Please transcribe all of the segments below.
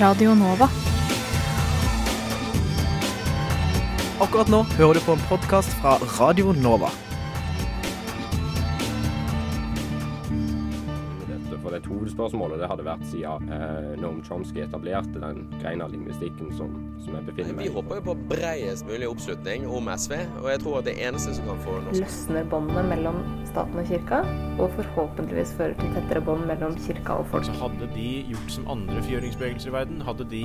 Radio Nova. Akkurat nå hører du på en podkast fra Radio Nova. Dette for et hovedspørsmålet det hadde vært siden eh, Noam Chomsky etablerte den greina lingvistikken som, som jeg befinner meg Vi håper jo på breiest mulig oppslutning om SV, og jeg tror at det eneste som kan få norsk løsner båndene mellom staten og kirka, og forhåpentligvis fører til tettere bånd mellom kirka og folk. Så hadde de gjort som andre fjøringsbevegelser i verden, hadde de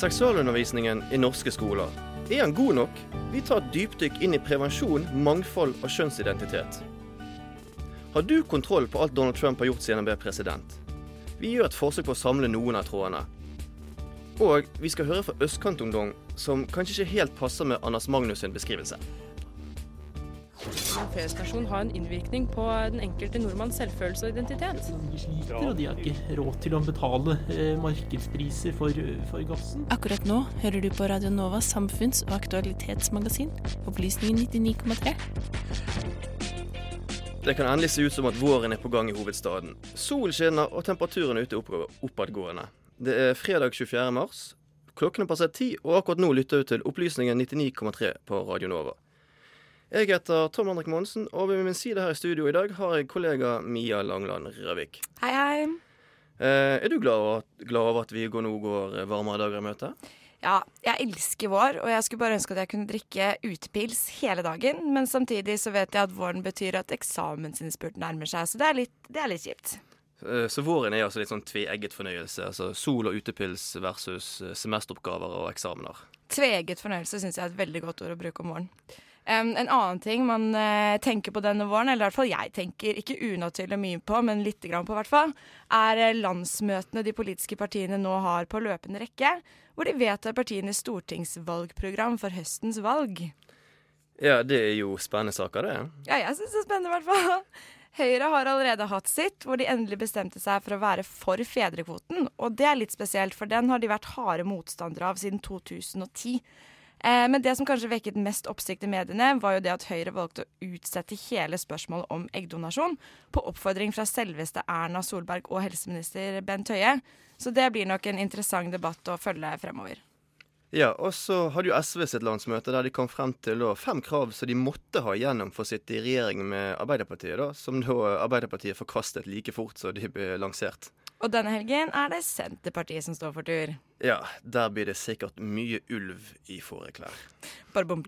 Seksualundervisningen i norske skoler. Er den god nok? Vi tar et dypdykk inn i prevensjon, mangfold og kjønnsidentitet. Har du kontroll på alt Donald Trump har gjort siden han ble president? Vi gjør et forsøk på å samle noen av trådene. Og vi skal høre fra Østkantungdom, som kanskje ikke helt passer med Anders Magnus sin beskrivelse. En nasjon har en innvirkning på den enkelte nordmanns selvfølelse og identitet. De sliter, og de har ikke råd til å betale eh, markedspriser for, for gassen. Akkurat nå hører du på Radio Novas samfunns- og aktualitetsmagasin, Opplysningen 99,3. Det kan endelig se ut som at våren er på gang i hovedstaden. Solen skinner og temperaturen ute er opp- oppadgående. Det er fredag 24. mars. Klokken er passert ti, og akkurat nå lytter du til Opplysningen 99,3 på Radio Nova. Jeg heter Tom Henrik Monsen, og ved min side her i studio i dag har jeg kollega Mia Langland Røvik. Hei, hei. Eh, er du glad over, glad over at vi går nå går varmere dager i møte? Ja, jeg elsker vår, og jeg skulle bare ønske at jeg kunne drikke utepils hele dagen. Men samtidig så vet jeg at våren betyr at eksamensinnspurt nærmer seg, så det er litt, det er litt kjipt. Eh, Så våren er altså litt sånn tveegget fornøyelse. Altså sol og utepils versus eh, semesteroppgaver og eksamener. Tveegget fornøyelse syns jeg er et veldig godt ord å bruke om våren. Um, en annen ting man uh, tenker på denne våren, eller i hvert fall jeg tenker ikke unaturlig mye på, men lite grann på hvert fall, er eh, landsmøtene de politiske partiene nå har på løpende rekke, hvor de vedtar partienes stortingsvalgprogram for høstens valg. Ja, det er jo spennende saker, det. Ja, jeg syns det er spennende, i hvert fall. Høyre har allerede hatt sitt, hvor de endelig bestemte seg for å være for fedrekvoten. Og det er litt spesielt, for den har de vært harde motstandere av siden 2010. Eh, men det som kanskje vekket mest oppsikt i mediene, var jo det at Høyre valgte å utsette hele spørsmålet om eggdonasjon, på oppfordring fra selveste Erna Solberg og helseminister Bent Høie. Så det blir nok en interessant debatt å følge fremover. Ja, og så hadde jo SV sitt landsmøte der de kom frem til fem krav som de måtte ha igjennom for å sitte i regjering med Arbeiderpartiet, da, som da Arbeiderpartiet forkastet like fort som de ble lansert. Og denne helgen er det Senterpartiet som står for tur. Ja, der blir det sikkert mye ulv i fåreklær. Bare bom,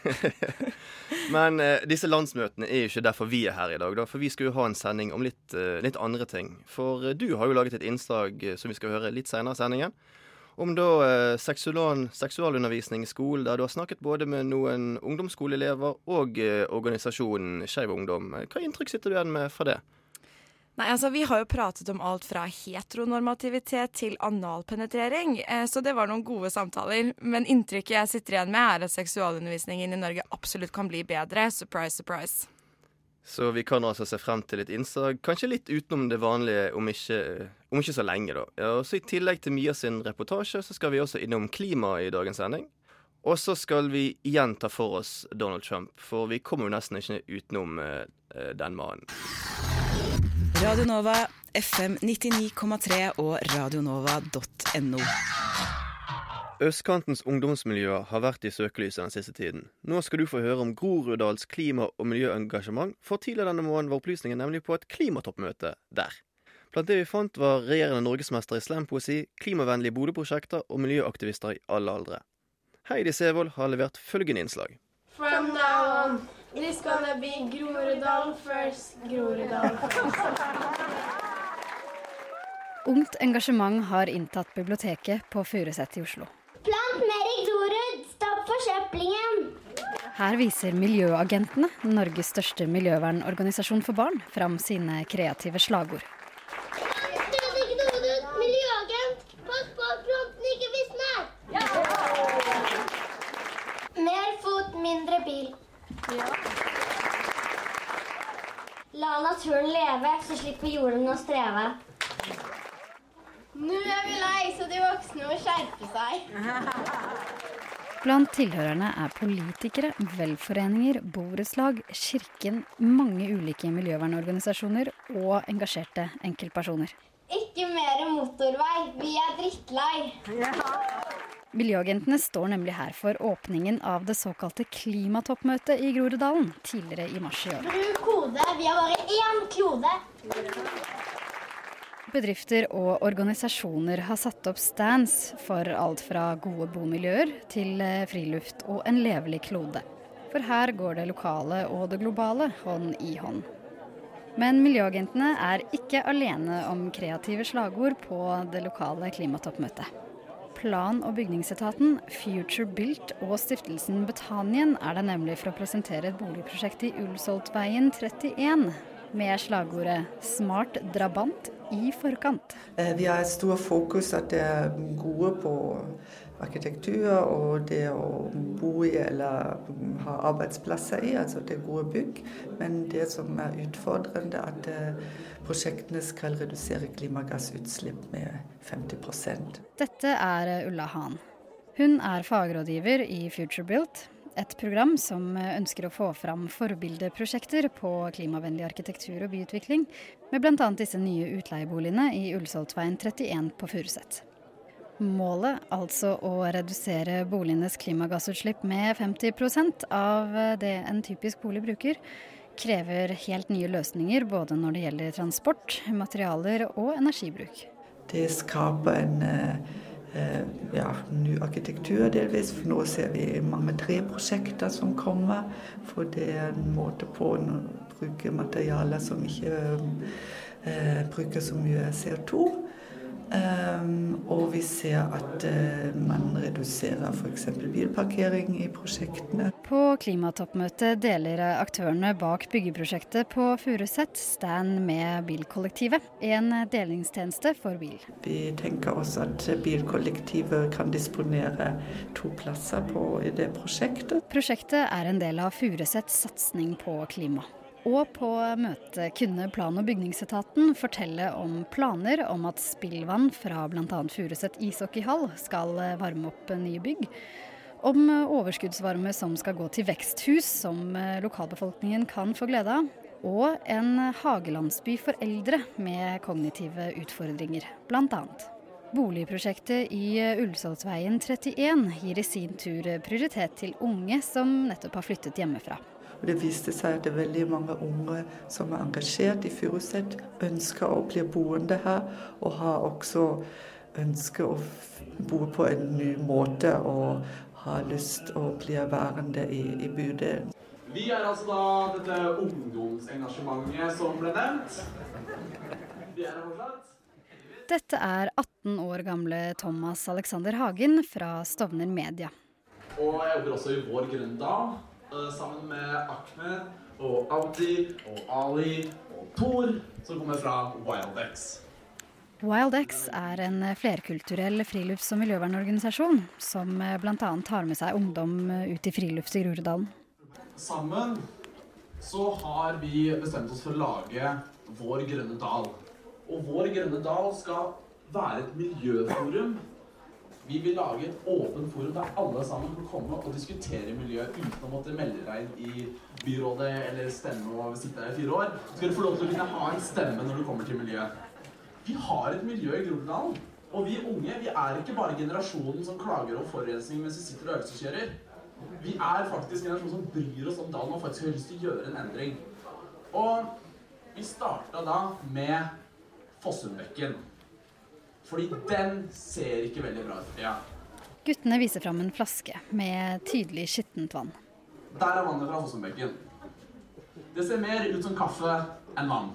Men eh, disse landsmøtene er jo ikke derfor vi er her i dag, da, for vi skal jo ha en sending om litt, eh, litt andre ting. For eh, du har jo laget et innslag eh, som vi skal høre litt senere i sendingen. Om da eh, seksualundervisning i skolen, der du har snakket både med noen ungdomsskoleelever og eh, organisasjonen Skeiv Ungdom. Hva inntrykk sitter du igjen med fra det? Nei, altså Vi har jo pratet om alt fra heteronormativitet til analpenetrering, eh, så det var noen gode samtaler. Men inntrykket jeg sitter igjen med, er at seksualundervisningen i Norge absolutt kan bli bedre. Surprise, surprise. Så vi kan altså se frem til et innslag, kanskje litt utenom det vanlige om ikke, om ikke så lenge, da. Ja, og så I tillegg til Mia sin reportasje, så skal vi også innom klima i dagens sending. Og så skal vi igjen ta for oss Donald Trump, for vi kommer jo nesten ikke utenom eh, den mannen. Radio Nova, FM 99,3 og radionova.no. Østkantens ungdomsmiljøer har vært i søkelyset den siste tiden. Nå skal du få høre om Groruddals klima- og miljøengasjement, for tidligere denne måneden var opplysningen nemlig på et klimatoppmøte der. Blant det vi fant, var regjerende norgesmester i slampoesi, klimavennlige Bodø-prosjekter og miljøaktivister i alle aldre. Heidi Sevold har levert følgende innslag. From now on, This gonna be Groruddalen first. Groruddalen first. Ungt engasjement har inntatt biblioteket på Furuset i Oslo. Plant mer i Grorud! Stopp forsøplingen! Her viser Miljøagentene, Norges største miljøvernorganisasjon for barn, fram sine kreative slagord. Miljøagent, pass på at planten ikke visner! Mer fot, mindre bil pil. La naturen leve, så slipper jorden å streve. Nå er vi lei, så de voksne må skjerpe seg. Blant tilhørerne er politikere, velforeninger, borettslag, kirken, mange ulike miljøvernorganisasjoner og engasjerte enkeltpersoner. Ikke mer motorvei, vi er drittlei. Miljøagentene står nemlig her for åpningen av det såkalte klimatoppmøtet i Groruddalen tidligere i mars i år. Bruk kode, vi har bare én klode. Bedrifter og organisasjoner har satt opp stands for alt fra gode bomiljøer til eh, friluft og en levelig klode. For her går det lokale og det globale hånd i hånd. Men miljøagentene er ikke alene om kreative slagord på det lokale klimatoppmøtet. Plan- og bygningsetaten, Future Built og stiftelsen Betanien er det nemlig for å presentere et boligprosjekt i Ulsoltveien 31 med slagordet 'Smart drabant i forkant'. Eh, Vi har et stort fokus at det er gode på arkitektur og det å bo i eller ha arbeidsplasser i, altså det er gode bygg. Men det som er utfordrende, er at eh, prosjektene skal redusere klimagassutslipp med 50% Dette er Ulla Hahn. Hun er fagrådgiver i FutureBuilt, et program som ønsker å få fram forbildeprosjekter på klimavennlig arkitektur og byutvikling, med bl.a. disse nye utleieboligene i Ullsoltveien 31 på Furuset. Målet, altså å redusere boligenes klimagassutslipp med 50% av det en typisk bolig bruker, krever helt nye løsninger både når det gjelder transport, materialer og energibruk. Det skaper en eh, ja, ny arkitektur delvis. For nå ser vi mange treprosjekter som kommer. For det er en måte på å bruke materialer som ikke eh, bruker så mye CO2. Um, og vi ser at uh, man reduserer f.eks. bilparkering i prosjektene. På klimatoppmøtet deler aktørene bak byggeprosjektet på Furuset stand med Bilkollektivet, en delingstjeneste for bil. Vi tenker også at bilkollektivet kan disponere to plasser på, i det prosjektet. Prosjektet er en del av Furusets satsing på klima. Og på møtet kunne plan- og bygningsetaten fortelle om planer om at spillvann fra bl.a. Furuset ishockeyhall skal varme opp nye bygg. Om overskuddsvarme som skal gå til veksthus som lokalbefolkningen kan få glede av. Og en hagelandsby for eldre med kognitive utfordringer, bl.a. Boligprosjektet i Ullsåsveien 31 gir i sin tur prioritet til unge som nettopp har flyttet hjemmefra. Og Det viste seg at det er veldig mange unge som er engasjert i Furuset, ønsker å bli boende her, og har også ønske å bo på en ny måte og har lyst å bli værende i, i bydelen. Vi er altså da dette ungdomsengasjementet som ble nevnt. Vi er her fortsatt. Dette er 18 år gamle Thomas Alexander Hagen fra Stovner Media. Og jeg jobber også i Vår Grøndal sammen med Ahmed og Audi og Ali og Thor, som kommer fra WildX. WildX er en flerkulturell frilufts- og miljøvernorganisasjon som bl.a. tar med seg ungdom ut i frilufts i Groruddalen. Sammen så har vi bestemt oss for å lage Vår grønne dal. Og Vår grønne dal skal være et miljøforum vi vil lage et åpent forum der alle sammen kan komme og diskutere miljø uten å måtte melde deg inn i byrådet eller stemme og sitte her i fire år. Så skal du få lov til å kunne ha en stemme når du kommer til miljø. Vi har et miljø i Groruddalen. Og vi unge vi er ikke bare generasjonen som klager over forurensning mens vi sitter og øvelseskjører. Vi er faktisk generasjonen som bryr oss om dalen og faktisk har lyst til å gjøre en endring. Og vi starta da med Fossumbekken. Fordi den ser ikke veldig bra ut. Ja. Guttene viser fram en flaske med tydelig skittent vann. Der er vannet fra Fossumbekken. Det ser mer ut som kaffe enn vann.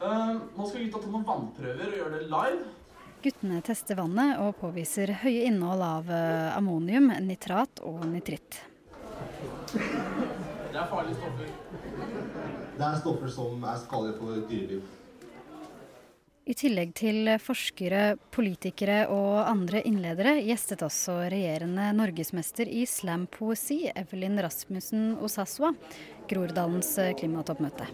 Uh, nå skal gutta ta noen vannprøver og gjøre det live. Guttene tester vannet og påviser høye innhold av ammonium, nitrat og nitritt. Det er farlige stoffer. Det er stoffer som er skadelige for dyreliv. I tillegg til forskere, politikere og andre innledere gjestet også regjerende norgesmester i slampoesi, Evelyn Rasmussen Osasua, Groruddalens klimatoppmøte.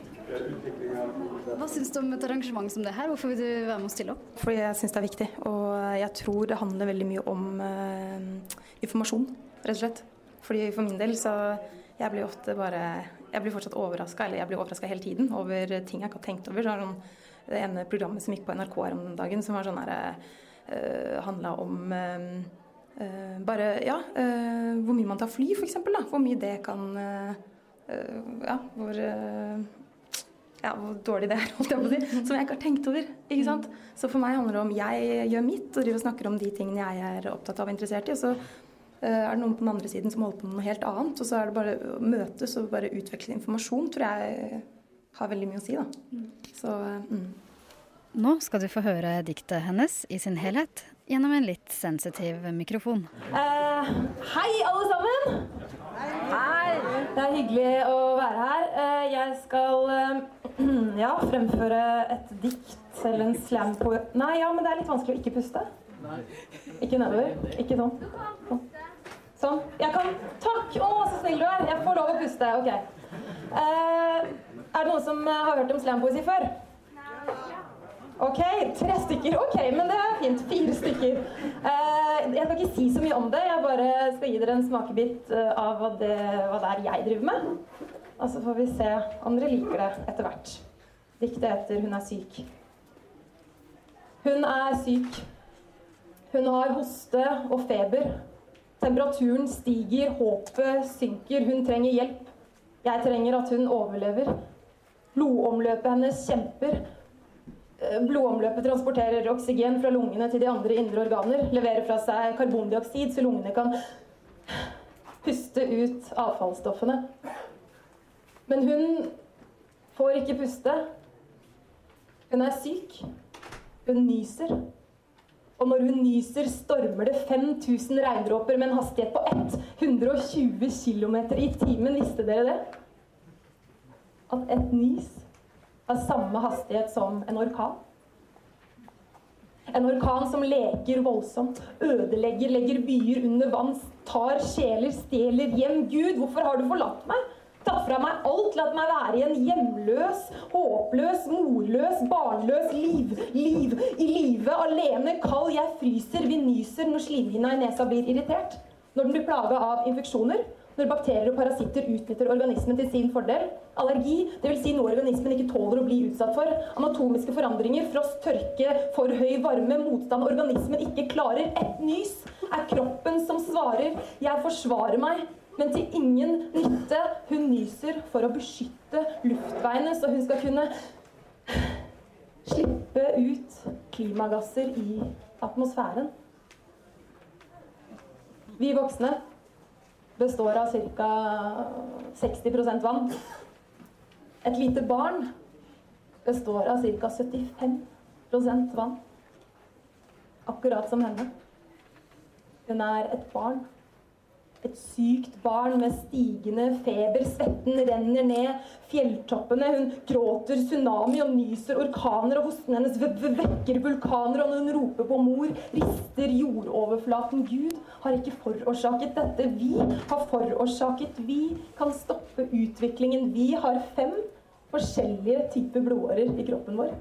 Hva syns du om et arrangement som det her? Hvorfor vil du være med og stille opp? Fordi jeg syns det er viktig, og jeg tror det handler veldig mye om uh, informasjon, rett og slett. Fordi for min del så jeg blir ofte bare Jeg blir fortsatt overraska, eller jeg blir overraska hele tiden over ting jeg ikke har tenkt over. Sånn, det ene programmet som gikk på NRK her om dagen, som var sånn her uh, handla om uh, bare ja, hvor mye man tar fly, f.eks. Hvor mye det kan Ja, hvor ja, hvor dårlig det er, holdt jeg på å si, som jeg ikke har tenkt over. ikke sant? Så for meg handler det om jeg gjør mitt og driver og snakker om de tingene jeg er opptatt av og interessert i. og så er det noen på den andre siden som holder på med noe helt annet. Og så er det bare å møtes og bare utveksle informasjon, tror jeg har veldig mye å si, da. Så, mm. Nå skal du få høre diktet hennes i sin helhet gjennom en litt sensitiv mikrofon. Uh, hei, alle sammen! Hei. Det er hyggelig å være her. Uh, jeg skal uh, ja, fremføre et dikt eller en slam på Nei, ja, men det er litt vanskelig å ikke puste. Nei. Ikke nedover. Ikke sånn. sånn. Sånn. Jeg kan Takk! Å, så snill du er. Jeg får lov å puste. Ok. Eh, er det noen som har hørt om slampoesi før? Ok, tre stykker. Ok, men det er fint. Fire stykker. Eh, jeg skal ikke si så mye om det. Jeg bare skal gi dere en smakebit eh, av hva det, hva det er jeg driver med. Og så får vi se om dere liker det etter hvert. Diktet heter 'Hun er syk'. Hun er syk. Hun har hoste og feber. Temperaturen stiger, håpet synker. Hun trenger hjelp. Jeg trenger at hun overlever. Blodomløpet hennes kjemper. Blodomløpet transporterer oksygen fra lungene til de andre indre organer. Leverer fra seg karbondioksid, så lungene kan puste ut avfallsstoffene. Men hun får ikke puste. Hun er syk. Hun nyser. Og når hun nyser, stormer det 5000 regndråper med en hastighet på 120 km i timen. Visste dere det? At et nys har samme hastighet som en orkan. En orkan som leker voldsomt, ødelegger, legger byer under vann, tar sjeler, stjeler hjem. Gud, hvorfor har du forlatt meg? Tatt fra meg alt, latt meg være igjen hjemløs, håpløs, morløs, barnløs, liv, liv, i live, alene, kald. Jeg fryser, vi nyser når slimhinna i nesa blir irritert. Når den blir plaga av infeksjoner. Når bakterier og parasitter utnytter organismen til sin fordel. Allergi, dvs. Si noe organismen ikke tåler å bli utsatt for. Anatomiske forandringer, frost, tørke, for høy varme, motstand organismen ikke klarer. Et nys er kroppen som svarer 'jeg forsvarer meg'. Men til ingen nytte. Hun nyser for å beskytte luftveiene, så hun skal kunne slippe ut klimagasser i atmosfæren. Vi voksne består av ca. 60% vann. Et lite barn består av ca. 75% vann. Akkurat som henne. Hun er et barn. Et sykt barn med stigende feber. Svetten renner ned fjelltoppene. Hun gråter tsunami og nyser orkaner, og hosten hennes vekker vulkaner. Og når hun roper på mor, rister jordoverflaten. Gud har ikke forårsaket dette. Vi har forårsaket. Vi kan stoppe utviklingen. Vi har fem forskjellige typer blodårer i kroppen vår.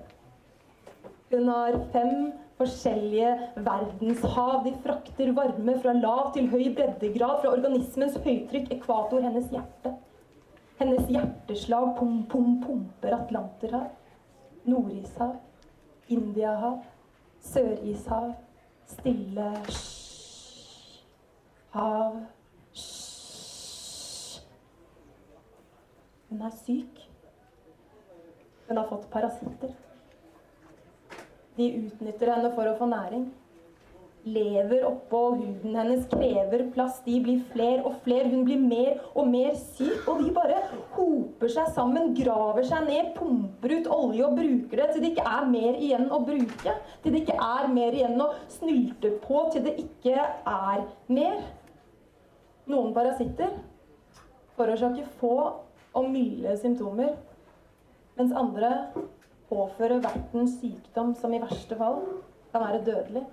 Hun har fem forskjellige verdenshav. De frakter varme fra lav til høy breddegrad, fra organismens høytrykk, ekvator, hennes hjerte. Hennes hjerteslag pum, pum, pumper Atlanterhav, Nordishav, Indiahav, Sørishav, Stille sj, hav. Hun er syk. Hun har fått parasitter. De utnytter henne for å få næring. Lever oppå huden hennes krever plass. De blir fler og fler. Hun blir mer og mer syk. Og de bare hoper seg sammen, graver seg ned, pumper ut olje og bruker det til det ikke er mer igjen å bruke. Til det ikke er mer igjen å snylte på. Til det ikke er mer. Noen parasitter forårsaker få og milde symptomer, mens andre påfører verten sykdom som i verste fall kan være dødelig.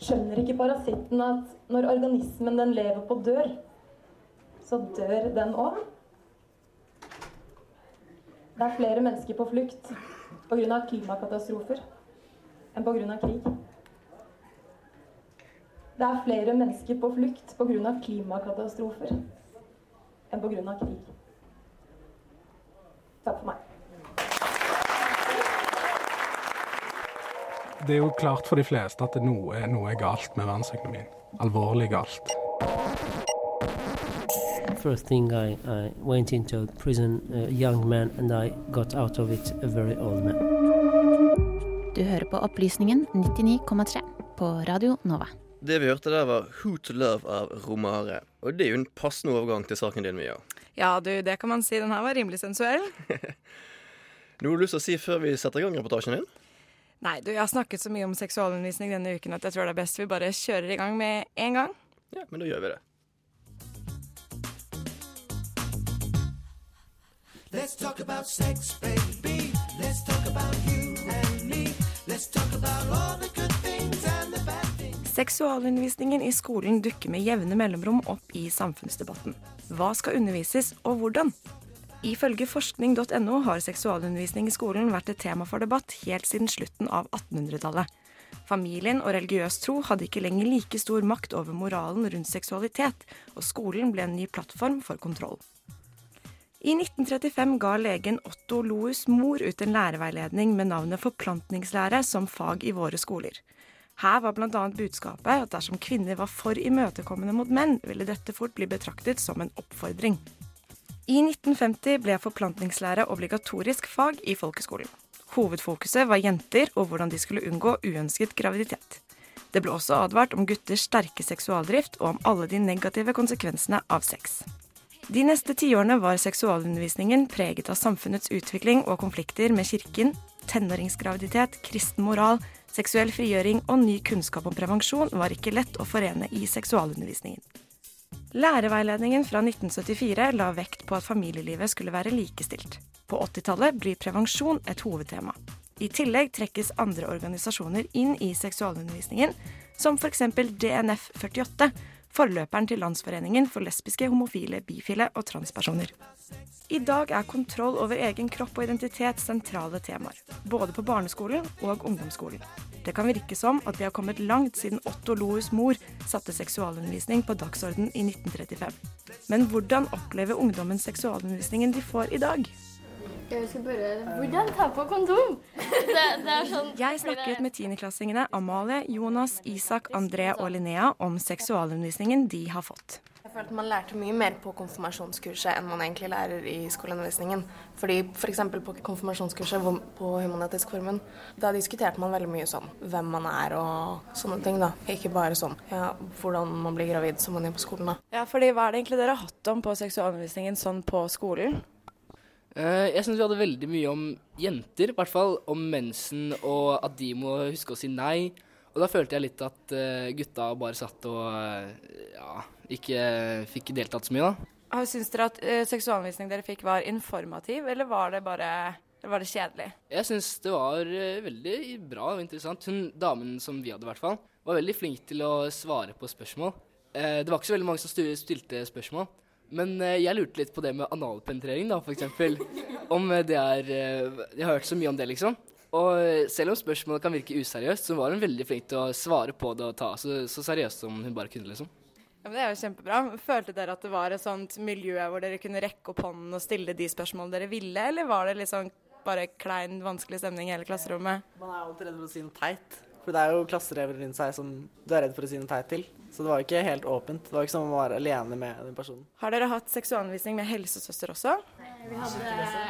Skjønner ikke parasitten at når organismen den lever på dør, så dør den òg? Det er flere mennesker på flukt pga. klimakatastrofer enn pga. krig. Det er flere mennesker på flukt pga. klimakatastrofer enn pga. krig. Takk for meg. Det er jo klart for de fleste at noe, noe er galt med verdensøkonomien. Alvorlig galt. First thing I, I went into prison, a young man, and I got out of it a very old man. Du hører på Opplysningen 99,3 på Radio Nova. Det vi hørte der, var Who to Love av Romare. Og det er jo en passende overgang til saken din, Mia. Ja, du, det kan man si. Den her var rimelig sensuell. Noe du har lyst til å si før vi setter i gang reportasjen din? Nei, du, jeg har snakket så mye om seksualundervisning denne uken at jeg tror det er best vi bare kjører i gang med en gang. Ja, men da gjør vi det. Let's talk about sex, baby. Let's talk about you and me. Seksualundervisningen i skolen dukker med jevne mellomrom opp i samfunnsdebatten. Hva skal undervises, og hvordan? Ifølge forskning.no har seksualundervisning i skolen vært et tema for debatt helt siden slutten av 1800-tallet. Familien og religiøs tro hadde ikke lenger like stor makt over moralen rundt seksualitet, og skolen ble en ny plattform for kontroll. I 1935 ga legen Otto Loes mor ut en læreveiledning med navnet Forplantningslære som fag i våre skoler. Her var bl.a. budskapet at dersom kvinner var for imøtekommende mot menn, ville dette fort bli betraktet som en oppfordring. I 1950 ble forplantningslære obligatorisk fag i folkeskolen. Hovedfokuset var jenter og hvordan de skulle unngå uønsket graviditet. Det ble også advart om gutters sterke seksualdrift og om alle de negative konsekvensene av sex. De neste tiårene var seksualundervisningen preget av samfunnets utvikling og konflikter med kirken, tenåringsgraviditet, kristen moral, seksuell frigjøring og ny kunnskap om prevensjon var ikke lett å forene i seksualundervisningen. Læreveiledningen fra 1974 la vekt på at familielivet skulle være likestilt. På 80-tallet blir prevensjon et hovedtema. I tillegg trekkes andre organisasjoner inn i seksualundervisningen, som f.eks. DNF 48, forløperen til Landsforeningen for lesbiske, homofile, bifile og transpersoner. I dag er kontroll over egen kropp og identitet sentrale temaer, både på barneskolen og ungdomsskolen. Det kan virke som at vi har kommet langt siden Otto Lohus mor satte seksualundervisning på dagsorden i 1935. Men hvordan opplever ungdommen seksualundervisningen de får i dag? Jeg skal bare Hvordan ta på kondom? Det, det er sånn Jeg snakket med tiendeklassingene Amalie, Jonas, Isak, André og Linnea om seksualundervisningen de har fått. Jeg følte man lærte mye mer på konfirmasjonskurset enn man egentlig lærer i skoleundervisningen. Fordi F.eks. For på konfirmasjonskurset på Humanitisk Formen, da diskuterte man veldig mye sånn hvem man er og sånne ting. da. Ikke bare sånn ja, hvordan man blir gravid som man gjør på skolen. da. Ja, fordi Hva er det egentlig dere har hatt om på seksualundervisningen sånn på skolen? Eh, Jeg syns vi hadde veldig mye om jenter, i hvert fall. Om mensen og at de må huske å si nei. Og da følte jeg litt at eh, gutta bare satt og eh, ja, ikke fikk deltatt så mye, da. Ah, Syns dere at uh, seksualundervisningen dere fikk var informativ, eller var det bare var det kjedelig? Jeg syns det var veldig bra og interessant. Hun damen som vi hadde, i hvert fall, var veldig flink til å svare på spørsmål. Det var ikke så veldig mange som stilte spørsmål. Men eh, jeg lurte litt på det med analpenetrering, da, eksempel. Om eh, det er eh, Jeg har hørt så mye om det, liksom. Og selv om spørsmålet kan virke useriøst, så var hun veldig flink til å svare på det og ta så, så seriøst som hun bare kunne, liksom. Ja, men Det er jo kjempebra. Følte dere at det var et sånt miljø hvor dere kunne rekke opp hånden og stille de spørsmålene dere ville, eller var det liksom bare klein, vanskelig stemning i hele klasserommet? Man er alltid redd for å si noe teit. For det er jo klasserever rundt seg som du er redd for å si noe teit til. Så det var jo ikke helt åpent. Det var ikke som å være alene med den personen. Har dere hatt seksualanvisning med helsesøster også? Vi hadde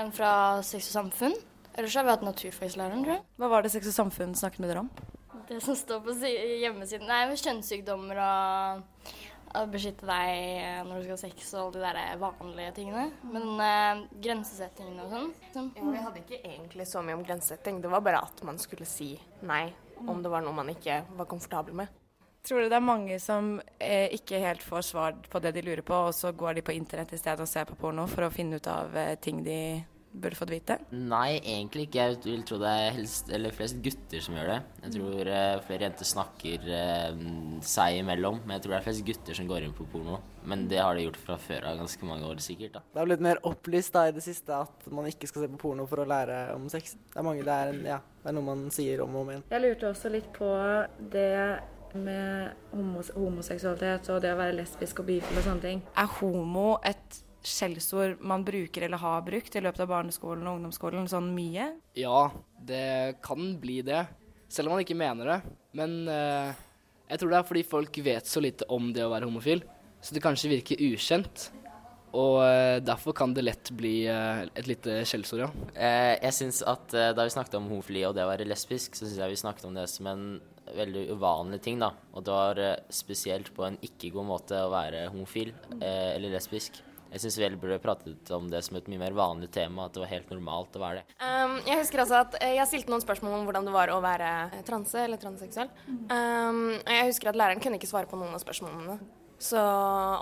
en fra Sex og samfunn. Ellers har vi hatt naturfaglæreren, tror jeg. Hva var det Sex og samfunn snakket med dere om? Det som står på hjemmesiden. Nei, med kjønnssykdommer og beskytte deg når du skal ha sex og alle de der vanlige tingene. Men eh, grensesettingene og sånn. sånn. Ja, vi hadde ikke egentlig så mye om grensesetting. Det var bare at man skulle si nei om det var noe man ikke var komfortabel med. Tror du det er mange som eh, ikke helt får svar på det de lurer på, og så går de på internett i stedet og ser på porno for å finne ut av eh, ting de burde fått vite? Nei, egentlig ikke. Jeg vil tro det er helst, eller flest gutter som gjør det. Jeg tror eh, flere jenter snakker eh, seg imellom, men jeg tror det er flest gutter som går inn på porno. Men det har de gjort fra før av ganske mange år sikkert. da. Det har blitt mer opplyst da i det siste at man ikke skal se på porno for å lære om sex. Det er mange, det er, en- ja, det er noe man sier om og om igjen. Jeg lurte også litt på det med homos homoseksualitet og det å være lesbisk og bifil og sånne ting. Er homo et skjellsord man bruker eller har brukt i løpet av barneskolen og ungdomsskolen sånn mye? Ja, det kan bli det. Selv om man ikke mener det. Men eh, jeg tror det er fordi folk vet så lite om det å være homofil, så det kanskje virker ukjent. Og eh, derfor kan det lett bli eh, et lite skjellsord, ja. Eh, jeg synes at Da vi snakket om homofili og det å være lesbisk, så syns jeg vi snakket om det som en veldig uvanlig ting. da. Og det var spesielt på en ikke-god måte å være homofil eller lesbisk. Jeg syns vi heller burde pratet om det som et mye mer vanlig tema, at det var helt normalt å være det. Um, jeg husker altså at eh, jeg stilte noen spørsmål om hvordan det var å være eh, transe eller transseksuell. Um, jeg husker at læreren kunne ikke svare på noen av spørsmålene. Så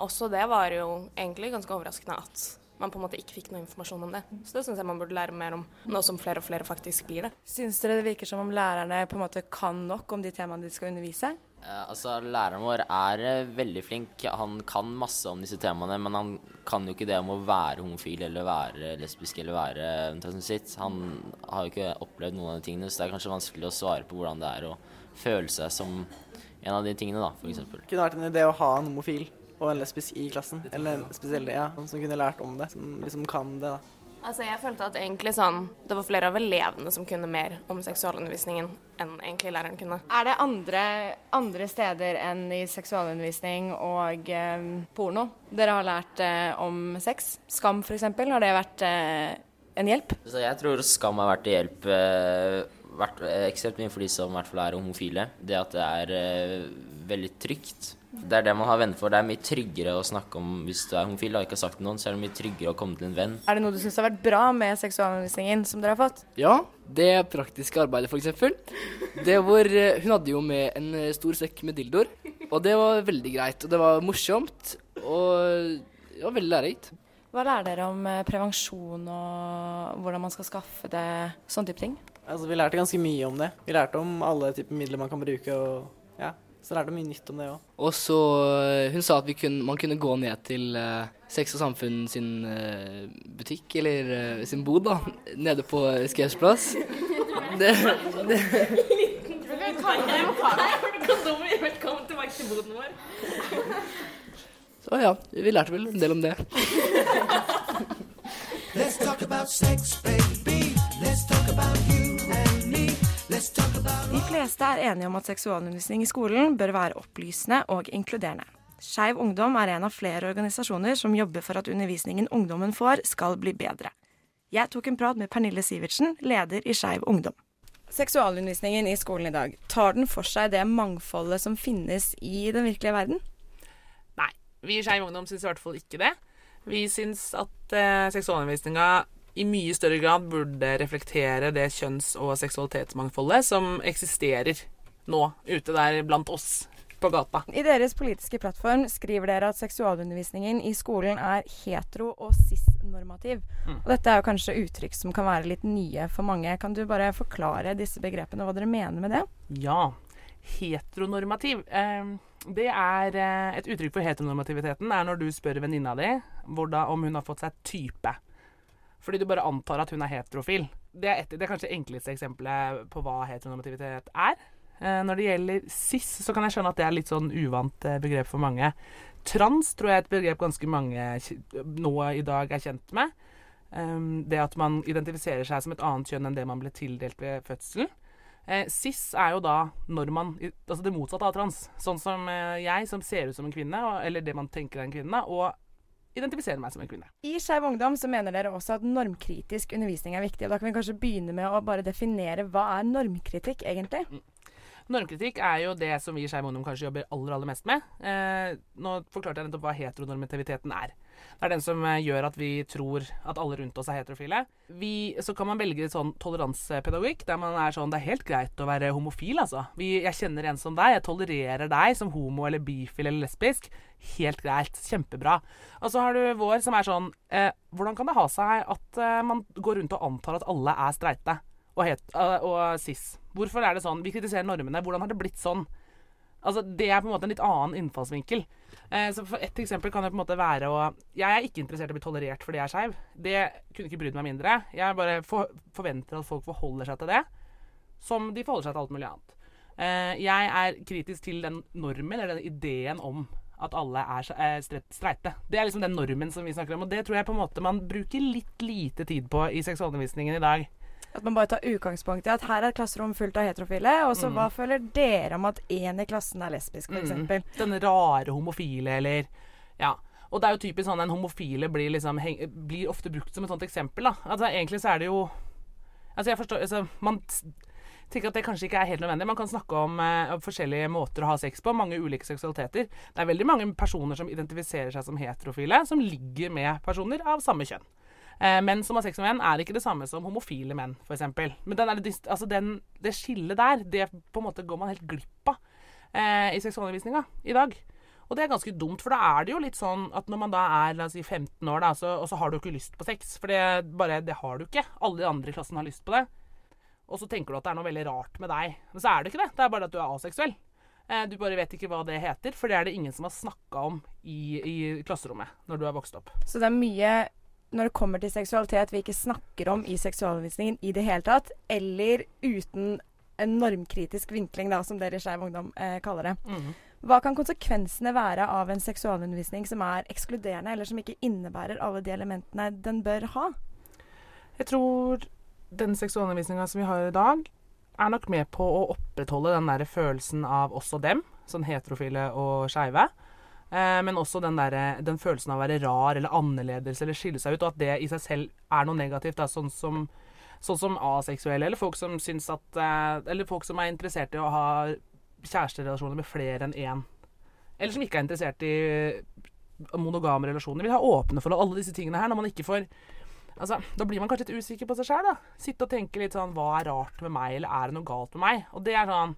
også det var jo egentlig ganske overraskende at man på en måte ikke fikk noe informasjon om det. Så det syns jeg man burde lære mer om, nå som flere og flere faktisk blir det. Syns dere det virker som om lærerne på en måte kan nok om de temaene de skal undervise? Eh, altså, Læreren vår er eh, veldig flink. Han kan masse om disse temaene, men han kan jo ikke det om å være homofil eller være lesbisk eller være transvestitt. Han har jo ikke opplevd noen av de tingene, så det er kanskje vanskelig å svare på hvordan det er å føle seg som en av de tingene, da. Det kunne vært en idé å ha en homofil og en lesbisk i klassen. Eller en spesiell, ja, som kunne lært om det. Som liksom kan det, da. Altså jeg følte at egentlig sånn, det var flere av elevene som kunne mer om seksualundervisningen enn egentlig læreren kunne. Er det andre, andre steder enn i seksualundervisning og eh, porno dere har lært eh, om sex? Skam f.eks. Har det vært eh, en hjelp? Så jeg tror skam har vært til hjelp eh, vært eh, ekstremt mye for de som i hvert fall er homofile. Det at det er eh, veldig trygt. Det er det man har venner for. Det er mye tryggere å snakke om hvis du er homofil og ikke har sagt det til noen, så er det mye tryggere å komme til en venn. Er det noe du syns har vært bra med seksualundervisningen som dere har fått? Ja, det praktiske arbeidet f.eks. Det hvor eh, Hun hadde jo med en eh, stor sekk med dildoer, og det var veldig greit. Og det var morsomt, og det var veldig lærerikt. Hva lærer dere om eh, prevensjon og hvordan man skal skaffe det, sånne type ting? Altså, vi lærte ganske mye om det. Vi lærte om alle typer midler man kan bruke, og så lærte jeg mye nytt om det òg. Og så eh, Hun sa at vi kunne, man kunne gå ned til uh, Sex og Samfunn sin uh, butikk, eller uh, sin bod, da, nede på Skaus plass. Det, det Velkommen tilbake til boden vår. Så ja, vi lærte vel en del om det. Let's talk about sex, baby. Let's talk about you and me. Let's talk fleste er enige om at seksualundervisning i skolen bør være opplysende og inkluderende. Skeiv Ungdom er en av flere organisasjoner som jobber for at undervisningen ungdommen får, skal bli bedre. Jeg tok en prat med Pernille Sivertsen, leder i Skeiv Ungdom. Seksualundervisningen i skolen i dag, tar den for seg det mangfoldet som finnes i den virkelige verden? Nei, vi i Skeiv Ungdom syns i hvert fall ikke det. Vi syns at eh, seksualundervisninga i mye større grad burde reflektere det kjønns- og seksualitetsmangfoldet som eksisterer nå ute der blant oss på gata. I deres politiske plattform skriver dere at seksualundervisningen i skolen er hetero- og cis-normativ. Mm. Og dette er jo kanskje uttrykk som kan være litt nye for mange. Kan du bare forklare disse begrepene, hva dere mener med det? Ja, heteronormativ. Eh, det er eh, Et uttrykk for heteronormativiteten er når du spør venninna di hvordan, om hun har fått seg type. Fordi du bare antar at hun er heterofil. Det er, et, det er kanskje det enkleste eksempelet på hva heteronormativitet er. Eh, når det gjelder cis, så kan jeg skjønne at det er litt sånn uvant eh, begrep for mange. Trans tror jeg er et begrep ganske mange nå i dag er kjent med. Um, det at man identifiserer seg som et annet kjønn enn det man ble tildelt ved fødselen. Eh, cis er jo da når man Altså det motsatte av trans. Sånn som jeg, som ser ut som en kvinne, eller det man tenker er en kvinne, og identifiserer meg som en kvinne. I Skeiv Ungdom så mener dere også at normkritisk undervisning er viktig. og Da kan vi kanskje begynne med å bare definere hva er normkritikk, egentlig? Normkritikk er jo det som vi i Skeiv Ungdom kanskje jobber aller aller mest med. Eh, nå forklarte jeg nettopp hva heteronormativiteten er. Det er den som eh, gjør at vi tror at alle rundt oss er heterofile. Vi, så kan man velge sånn toleransepedagogikk, der man er sånn Det er helt greit å være homofil, altså. Vi, jeg kjenner en som deg, jeg tolererer deg som homo eller bifil eller lesbisk. Helt greit. Kjempebra. Og så har du vår som er sånn eh, Hvordan kan det ha seg at eh, man går rundt og antar at alle er streite og, het, uh, og cis? Hvorfor er det sånn? Vi kritiserer normene. Hvordan har det blitt sånn? Altså, Det er på en måte en litt annen innfallsvinkel. Eh, så for Et eksempel kan det på en måte være å Jeg er ikke interessert i å bli tolerert fordi jeg er skeiv. Det kunne ikke brydd meg mindre. Jeg bare for, forventer at folk forholder seg til det som de forholder seg til alt mulig annet. Eh, jeg er kritisk til den normen, eller den ideen om at alle er eh, streite. Det er liksom den normen som vi snakker om, og det tror jeg på en måte man bruker litt lite tid på i seksualundervisningen i dag. At man bare tar utgangspunkt i at her er et klasserom fullt av heterofile, og så Mm. hva føler dere om at én i klassen er lesbisk, f.eks.? Mm. Den rare homofile, eller Ja. Og det er jo typisk sånn en homofile blir, liksom, blir ofte brukt som et sånt eksempel, da. Altså egentlig så er det jo Altså jeg forstår altså, Man tenker at det kanskje ikke er helt nødvendig. Man kan snakke om eh, forskjellige måter å ha sex på, mange ulike seksualiteter. Det er veldig mange personer som identifiserer seg som heterofile, som ligger med personer av samme kjønn. Eh, menn som har sex med menn, er ikke det samme som homofile menn, f.eks. Men den altså den, det skillet der, det på en måte går man helt glipp av eh, i seksualundervisninga i dag. Og det er ganske dumt, for da er det jo litt sånn at når man da er la oss si 15 år, da, så, og så har du ikke lyst på sex. For det, bare, det har du ikke. Alle de andre i klassen har lyst på det. Og så tenker du at det er noe veldig rart med deg. Men så er det ikke det. Det er bare at du er aseksuell. Eh, du bare vet ikke hva det heter, for det er det ingen som har snakka om i, i klasserommet når du har vokst opp. Så det er mye når det kommer til seksualitet vi ikke snakker om i seksualundervisningen i det hele tatt, eller uten en normkritisk vinkling, da, som dere i Skeiv Ungdom eh, kaller det. Mhm. Hva kan konsekvensene være av en seksualundervisning som er ekskluderende, eller som ikke innebærer alle de elementene den bør ha? Jeg tror den seksualundervisninga som vi har i dag, er nok med på å opprettholde den der følelsen av oss og dem, sånn heterofile og skeive. Eh, men også den, der, den følelsen av å være rar eller annerledes eller skille seg ut, og at det i seg selv er noe negativt. Da, sånn, som, sånn som aseksuelle, eller folk som at eh, Eller folk som er interessert i å ha kjæresterelasjoner med flere enn én. Eller som ikke er interessert i monogame relasjoner. Vil ha åpne for alle disse tingene her, når man ikke får Altså, Da blir man kanskje litt usikker på seg sjøl. Sitte og tenke litt sånn Hva er rart med meg, eller er det noe galt med meg? Og det er sånn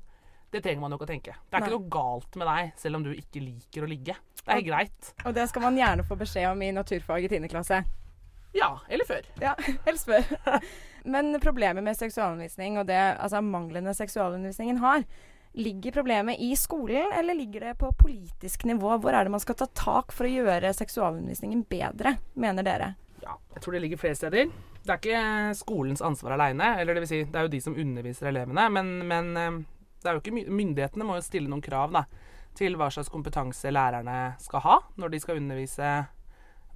Det trenger man jo ikke å tenke. Det er Nei. ikke noe galt med deg, selv om du ikke liker å ligge. Det er greit. Og det skal man gjerne få beskjed om i naturfag i 10. klasse. Ja, eller før. Ja, helst før. Men problemet med seksualundervisning og det altså manglende seksualundervisningen har, ligger problemet i skolen, eller ligger det på politisk nivå? Hvor er det man skal ta tak for å gjøre seksualundervisningen bedre, mener dere? Ja, jeg tror det ligger flere steder. Det er ikke skolens ansvar aleine. Eller det vil si, det er jo de som underviser elevene. Men, men eh, det er jo ikke my myndighetene må jo stille noen krav da, til hva slags kompetanse lærerne skal ha når de skal undervise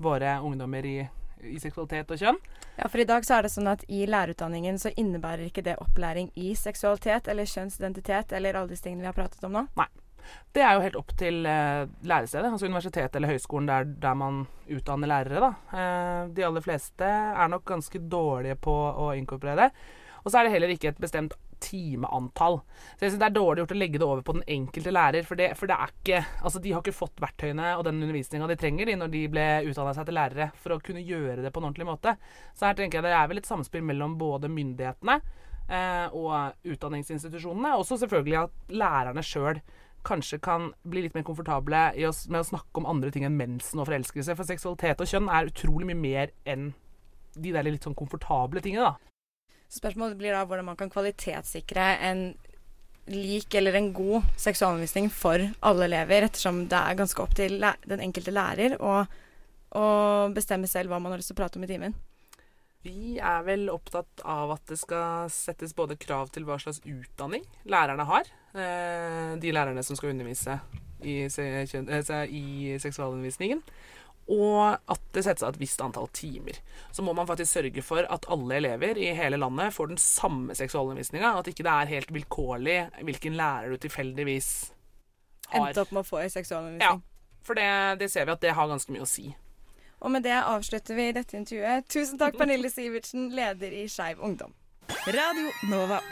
våre ungdommer i, i seksualitet og kjønn. Ja, for i dag så er det sånn at i lærerutdanningen så innebærer ikke det opplæring i seksualitet eller kjønnsidentitet eller alle disse tingene vi har pratet om nå. Nei. Det er jo helt opp til eh, lærestedet, altså universitetet eller høyskolen der, der man utdanner lærere. Da. Eh, de aller fleste er nok ganske dårlige på å inkorporere det. Og så er det heller ikke et bestemt timeantall. Så jeg synes Det er dårlig gjort å legge det over på den enkelte lærer. For det, for det ikke, altså de har ikke fått verktøyene og den undervisninga de trenger de når de ble utdanna seg til lærere, for å kunne gjøre det på en ordentlig måte. Så her tenker jeg det er vel et samspill mellom både myndighetene eh, og utdanningsinstitusjonene. Og også selvfølgelig at lærerne sjøl kanskje kan bli litt mer komfortable å, med å snakke om andre ting enn mensen og forelskelse. For seksualitet og kjønn er utrolig mye mer enn de der litt sånn komfortable tingene, da. Spørsmålet blir da hvordan man kan kvalitetssikre en lik eller en god seksualundervisning for alle elever, ettersom det er ganske opp til den enkelte lærer å, bestemme selv hva man har lyst til å prate om i timen. Vi er vel opptatt av at det skal settes både krav til hva slags utdanning lærerne har. Eh, de lærerne som skal undervise i, eh, seksualundervisningen. Og at det settes av et visst antall timer. Så må man faktisk sørge for at alle elever i hele landet får den samme seksualundervisninga. At ikke det er helt vilkårlig hvilken lærer du tilfeldigvis har. Endte opp med å få i seksualundervisning. Ja, For det, det ser vi at det har ganske mye å si. Og med det avslutter vi dette intervjuet. Tusen takk, Pernille Sivertsen, leder i Skeiv Ungdom. Radio Nova.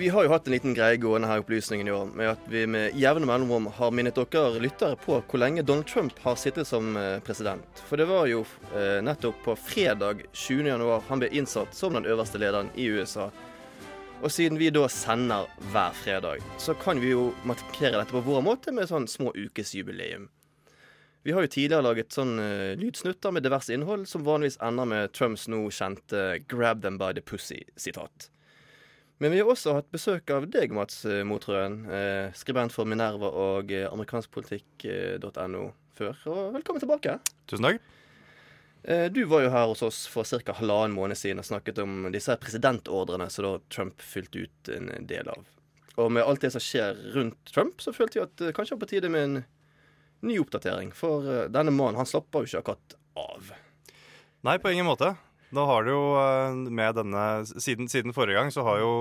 Vi har jo hatt en liten greie gående her i Opplysningen i år, med at vi med jevne mellomrom har minnet dere lyttere på hvor lenge Donald Trump har sittet som eh, president. For det var jo eh, nettopp på fredag 20. januar han ble innsatt som den øverste lederen i USA. Og siden vi da sender hver fredag, så kan vi jo markere dette på vår måte med sånn små ukesjubileum. Vi har jo tidligere laget sånn eh, lydsnutter med diverse innhold, som vanligvis ender med Trumps nå kjente 'grab them by the pussy'-sitat. Men vi har også hatt besøk av deg, Mats eh, Motrøen, eh, skribent for Minerva og eh, amerikanskpolitikk.no før. Og velkommen tilbake. Tusen takk. Eh, Du var jo her hos oss for ca. halvannen måned siden og snakket om disse presidentordrene som da Trump fylte ut en del av. Og med alt det som skjer rundt Trump, så følte jeg at det kanskje var på tide med en ny oppdatering. For eh, denne mannen, han slapper jo ikke akkurat av. Nei, på ingen måte. Da har det jo eh, med denne Siden, siden forrige gang så har jo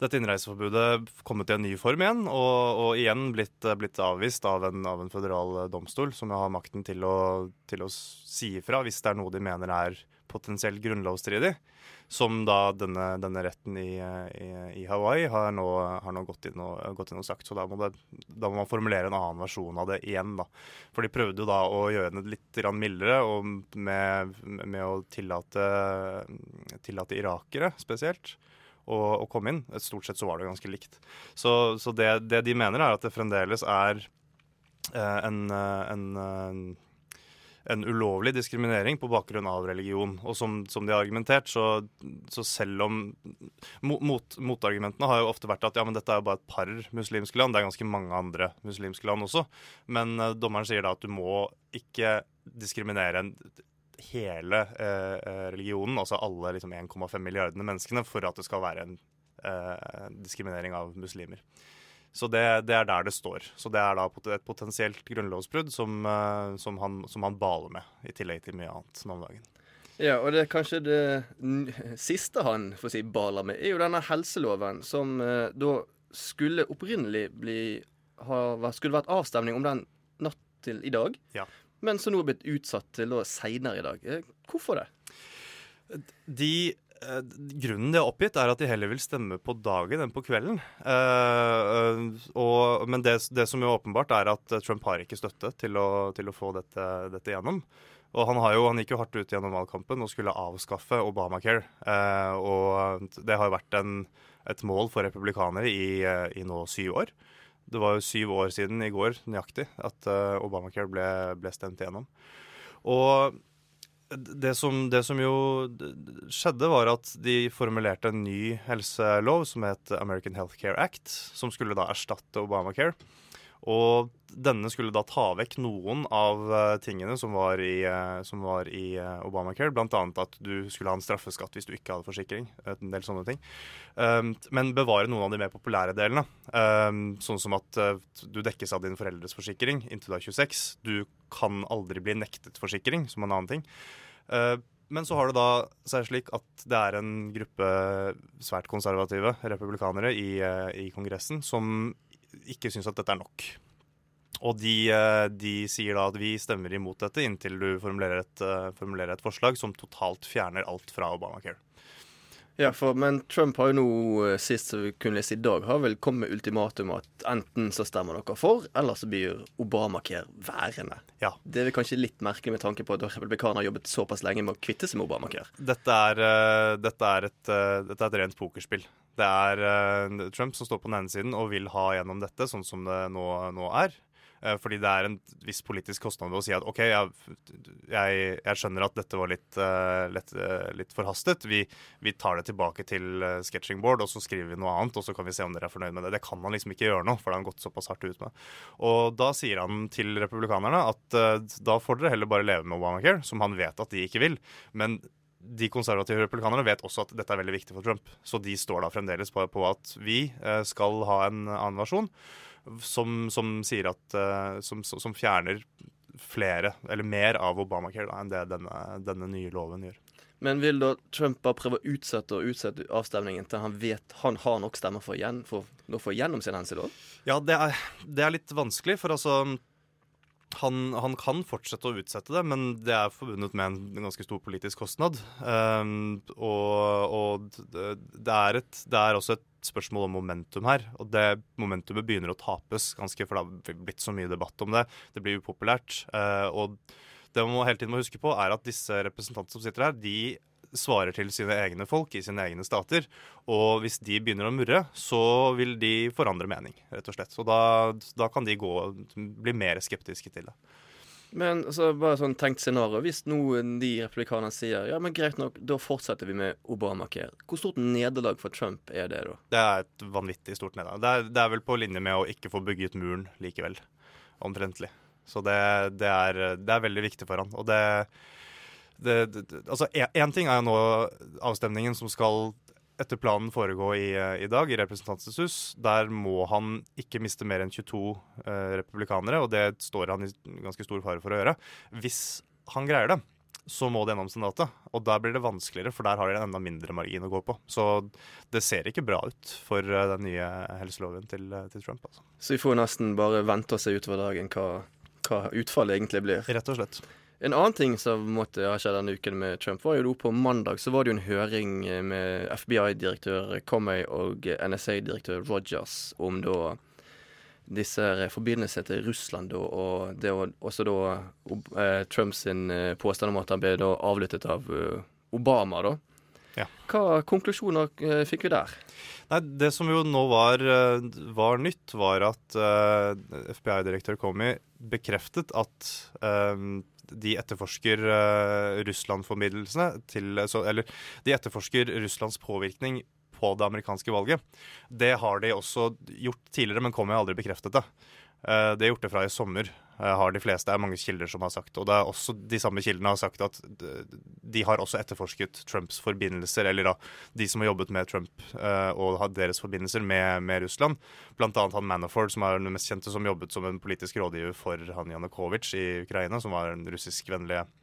dette innreiseforbudet kommet i en ny form igjen, og, og igjen blitt, eh, blitt avvist av en, av en føderal eh, domstol, som har makten til å, til å si ifra hvis det er noe de mener er potensielt grunnlovsstridig. Som da denne, denne retten i, i, i Hawaii har nå, har nå gått, inn og, gått inn og sagt. Så da må, det, da må man formulere en annen versjon av det igjen. da. For de prøvde jo da å gjøre det litt mildere og med, med å tillate, tillate irakere spesielt å, komme inn. Stort sett så var det ganske likt. Så, så det, det de mener, er at det fremdeles er eh, en, eh, en, en ulovlig diskriminering på bakgrunn av religion. Og som, som de har argumentert, så, så selv om mot, Motargumentene har jo ofte vært at ja, men dette er jo bare et par muslimske land. Det er ganske mange andre muslimske land også. Men eh, dommeren sier da at du må ikke diskriminere en, hele eh, eh, religionen, altså alle liksom 1,5 milliardene menneskene, for at det skal være en eh, diskriminering av muslimer. Så det, det er der det står. Så det er da et potensielt grunnlovsbrudd som, eh, som, han, som han baler med, i tillegg til mye annet nå om dagen. Ja, og det er kanskje det siste han får si baler med, er jo denne helseloven som eh, da skulle opprinnelig bli ha, skulle vært avstemning om den natt til i dag, Ja. men som nå er blitt utsatt til seinere i dag. Eh, Hvorfor det? De, grunnen de har oppgitt, er at de heller vil stemme på dagen enn på kvelden. Eh, eh, og, men det, det som jo åpenbart er at eh, Trump har ikke støtte til å, til å få dette, dette gjennom. Og han, jo, han gikk jo hardt ut gjennom valgkampen og skulle avskaffe Obamacare. Eh, og det har vært en, et mål for republikanere i, eh, i nå syv år. Det var jo syv år siden i går nøyaktig at uh, Obamacare ble, ble stemt igjennom. Og det som, det som jo skjedde, var at de formulerte en ny helselov som het American Healthcare Act, som skulle da erstatte Obamacare. Og denne skulle da ta vekk noen av eh, tingene som var i, eh, som var i eh, Obamacare. Annet at du skulle ha en straffeskatt hvis du ikke hadde forsikring. En del sånne ting. Um, men bevare noen av de mer populære delene. Um, sånn som at du dekkes av din foreldres forsikring inntil du er 26. Du kan aldri bli nektet forsikring, som en annen ting. Eh, men så har det da seg slik at det er en gruppe svært konservative republikanere i, i Kongressen som ikke syns at dette er nok. Og de, eh, de sier da at vi stemmer imot dette inntil du formulerer et, eh, formulerer et forslag som totalt fjerner alt fra Obamacare. Ja, for, men Trump har jo nå, eh, sist som vi kunne lese i dag, har vel kommet med ultimatum at enten så stemmer dere for, eller så blir Obamacare værende. Ja. Det er vel kanskje litt merkelig med tanke på at republikanerne har jobbet såpass lenge med å kvitte seg med Obamacare. Dette er, uh, dette er, et, uh, dette er et rent pokerspill. Det er uh, Trump som står på den ene siden og vil ha gjennom dette sånn som det nå, nå er. Eh, Fordi det er en viss politisk kostnad å si at OK, jeg, jeg, jeg skjønner at dette var litt, eh, litt, eh, litt forhastet. Vi, vi tar det tilbake til sketching board, og så skriver vi noe annet, og så kan vi se om dere er fornøyd med det. Det kan han liksom ikke gjøre nå, for det har han gått såpass hardt ut med. Og da sier han til republikanerne at da får dere heller bare leve med Obamacare, som han vet at de ikke vil. Men de konservative republikanerne vet også at dette er veldig viktig for Trump. Så de står da fremdeles på, på at vi skal ha en annen versjon som, som sier at eh, som, som fjerner flere, eller mer av Obamacare da, enn det denne, denne nye loven gjør. Men vil da Trump bare prøve å utsette og utsette avstemningen til han vet han har nok stemmer for, igjen, for å få gjennom sin hensikt? Ja, det er, det er litt vanskelig, for altså han, han kan fortsette å utsette det, men det er forbundet med en ganske stor politisk kostnad. Um, og og det, er et, det er også et spørsmål om momentum her. Og det momentumet begynner å tapes ganske, for det har blitt så mye debatt om det. Det blir upopulært. Uh, og det man hele tiden må huske på, er at disse representantene som sitter her, de svarer til sine egne folk i sine egne stater. Og hvis de begynner å murre, så vil de forandre mening, rett og slett. Og da, da kan de gå, bli mer skeptiske til det. Men altså, bare sånn tenkt scenario. Hvis noen de republikanerne sier ja, men greit nok, da fortsetter vi med Obamacare. Hvor stort nederlag for Trump er det, da? Det er et vanvittig stort nederlag. Det, er- det er vel på linje med å ikke få bygget muren likevel. Omtrentlig. Så det, det, er, det er veldig viktig for han. Og det, det, det Altså, én ting er jo nå avstemningen som skal etter planen foregå i, eh, i dag i Representantenes hus. Der må han ikke miste mer enn 22 eh, republikanere, og det står han i ganske stor fare for å gjøre. Hvis han greier det, så må det gjennom Senatet. Og der blir det vanskeligere, for der har de en enda mindre margin å gå på. Så det ser ikke bra ut for eh, den nye helseloven til, til Trump. Altså. Så vi får nesten bare vente og se utover dagen hva, hva utfallet egentlig blir. Rett og slett. En annen ting som måtte ha skjedd denne uken med Trump, var jo da på mandag så var det jo en høring eh, med FBI-direktør Comey og NSA-direktør Rogers om da disse forbindelsene til Russland da, og det var også da uh, Trumps eh, påstand om at han ble da avlyttet av uh, Obama, da. Ja. Hva konklusjoner uh, fikk vi der? Nei, Det som jo nå var, eh, var nytt, var at eh, FBI-direktør Comey bekreftet at eh, de etterforsker uh, Russland-formidlelsene til så, Eller de etterforsker Russlands påvirkning på det amerikanske valget. Det har de også gjort tidligere, men kom har aldri bekreftet det. Uh, det er gjort det fra i sommer, har de fleste. Det er mange kilder som har sagt. Og det er også de samme kildene har sagt at de har også etterforsket Trumps forbindelser, eller da de som har jobbet med Trump eh, og har deres forbindelser med, med Russland. Blant annet han Manafort, som er den mest kjente, som jobbet som en politisk rådgiver for han Janukovitsj i Ukraina, som var den russiskvennlige eh,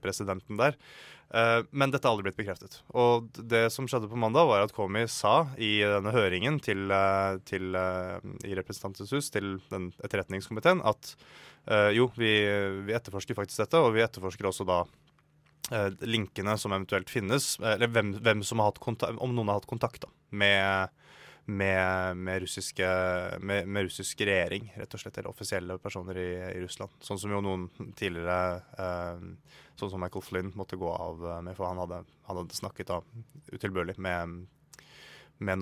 presidenten der. Eh, men dette har aldri blitt bekreftet. Og det som skjedde på mandag, var at Komi sa i denne høringen til, eh, til, eh, i Representantens hus til den etterretningskomiteen at eh, jo, vi, vi etterforsker faktisk dette, og vi etterforsker også da eh, linkene som eventuelt finnes, eh, eller hvem, hvem som har hatt kontakt, om noen har hatt kontakt da, med, med, med, russiske, med, med russisk regjering, rett og slett, eller offisielle personer i, i Russland. Sånn som jo noen tidligere, eh, sånn som Michael Flynn, måtte gå av eh, med, for han hadde, han hadde snakket da utilbørlig med,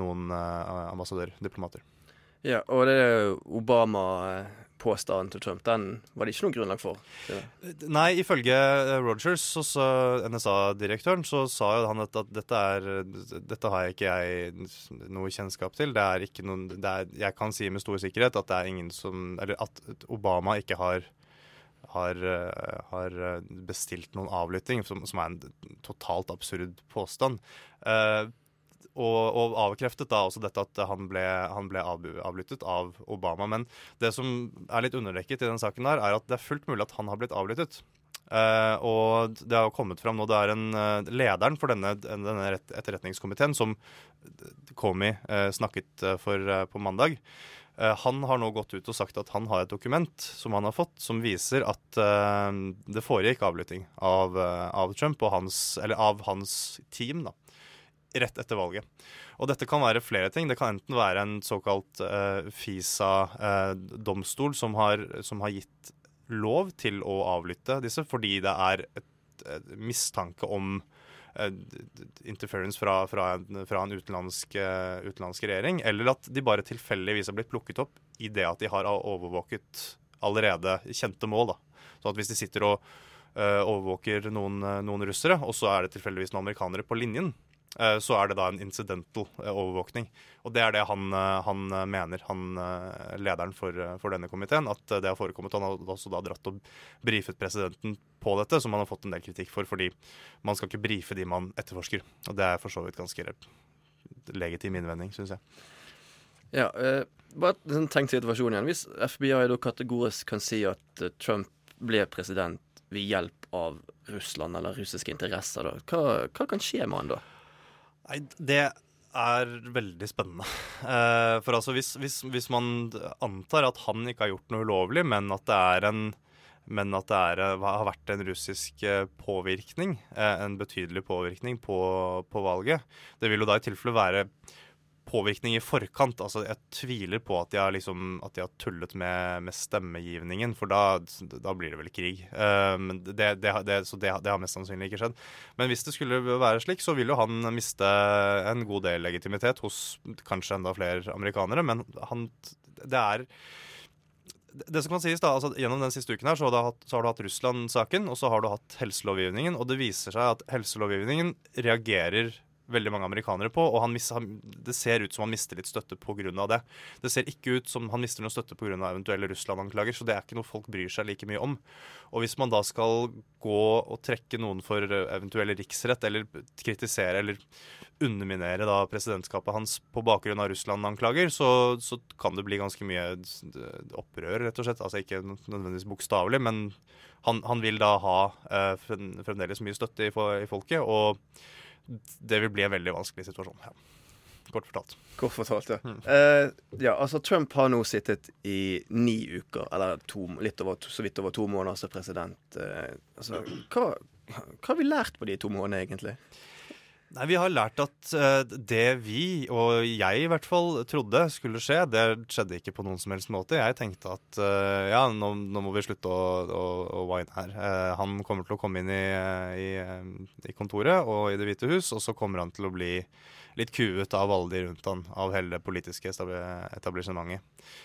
noen eh, ambassadører, diplomater. Ja, og det Obama-påstanden til Trump, den var det ikke noe grunnlag for. Nei, ifølge eh, Rogers, NSA-direktøren, så sa jo han at, at dette, er, dette har jeg ikke jeg noe kjennskap til. Det er ikke noen, er, jeg kan si med stor sikkerhet at det er ingen som Eller at Obama ikke har har, eh, har bestilt noen avlytting, som, som er en totalt absurd påstand. Eh, og, og avkreftet da også dette at han ble, han ble avlyttet av Obama. Men det som er litt underdekket i den saken der, er at det er fullt mulig at han har blitt avlyttet. Uh, og det har kommet fram nå, det er en uh, lederen for denne, denne etterretningskomiteen som Comey uh, snakket eh, for eh, på mandag. Han har nå gått ut og sagt at han har et dokument som han har fått, som viser at det foregikk avlytting av, av Trump og hans, eller av hans team, da rett etter valget. Og dette kan være flere ting. Det kan enten være en såkalt uh, FISA-domstol som, har, som har gitt lov til å avlytte disse fordi det er et, et mistanke om eh, interference fra, fra, en, fra en utenlandsk, eh, utenlandsk regjering, eller at de bare tilfeldigvis har blitt plukket opp i det at de har overvåket allerede kjente mål. Da. Så at hvis de sitter og eh, overvåker noen, noen russere, og så er det tilfeldigvis noen amerikanere på linjen, eh, så er det da en incidental eh, overvåkning. Og det er det han, eh, han eh, mener, han eh, lederen for, eh, for denne komiteen, at eh, det har forekommet. Han har også da dratt og brifet presidenten på dette, som han har fått en del kritikk for, fordi man skal ikke brife de man etterforsker. Og det er for så vidt ganske legitim innvending, syns jeg. Ja, eh, bare en tenkt situasjon igjen. Hvis FBI da kategorisk kan si at eh, Trump ble president ved hjelp av Russland eller russiske interesser, da, hva, hva kan skje med han da? Nei, det er veldig spennende. Eh, for altså, hvis, hvis, hvis man antar at han ikke har gjort noe ulovlig, men at det er en men at det er, eh, har vært en russisk eh, påvirkning, en betydelig påvirkning på, på valget. Det vil jo da i tilfelle være påvirkning i forkant. Altså, jeg tviler på at de har, liksom, at de har tullet med, med stemmegivningen, for da, da blir det vel krig. Um, det, det, det, så det, har mest sannsynlig ikke skjedd. Men hvis det skulle være slik, så vil jo han miste en god del legitimitet hos kanskje enda flere amerikanere, men han Det er det som kan sies da, altså Gjennom den siste uken her, så har du hatt, hatt Russland-saken, og så har du hatt helselovgivningen. Og det viser seg at helselovgivningen reagerer veldig mange amerikanere på, og han det ser ut som han mister litt støtte pga. det. Det ser ikke ut som han mister noe støtte pga. eventuelle Russland-anklager, så det er ikke noe folk bryr seg like mye om. Og hvis man da skal gå og trekke noen for eventuell riksrett, eller kritisere eller underminere da presidentskapet hans på bakgrunn av Russland-anklager, så, så kan det bli ganske mye opprør, rett og slett. Altså ikke nødvendigvis bokstavelig, men han, han vil da ha eh, fremdeles mye støtte i, i folket. og det vil bli en veldig vanskelig situasjon. Ja. Kort fortalt. Kort fortalt, ja. Eh, ja, altså Trump har nå sittet i ni uker, eller to, litt over, så vidt over to måneder som president. Eh, altså, hva, hva har vi lært på de to månedene, egentlig? Nei, Vi har lært at eh, det vi, og jeg i hvert fall, trodde skulle skje, det skjedde ikke på noen som helst måte. Jeg tenkte at eh, ja, nå, nå må vi slutte å, å, å wine her. Eh, han kommer til å komme inn i, i, i kontoret og i Det hvite hus, og så kommer han til å bli litt kuet av alle de rundt han, av hele det politiske etablissementet.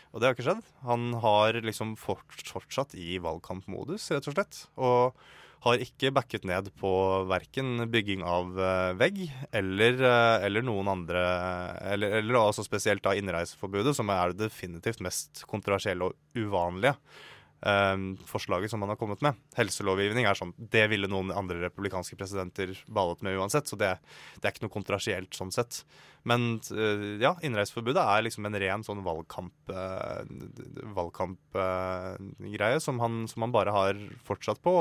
Og det har ikke skjedd. Han har liksom fortsatt i valgkampmodus, rett og slett. Og har ikke backet ned på verken bygging av eh, vegg eller, eh, eller noen andre Eller, eller altså spesielt da innreiseforbudet, som er det definitivt mest kontroversielle og uvanlige. eh, forslaget som man har kommet med. Helselovgivning er sånn Det ville noen andre republikanske presidenter ballet med uansett, så det, det er ikke noe kontrasielt sånn sett. Men eh, ja, innreiseforbudet er liksom en ren sånn valgkamp eh, valgkampgreie som, han, som han bare har fortsatt på.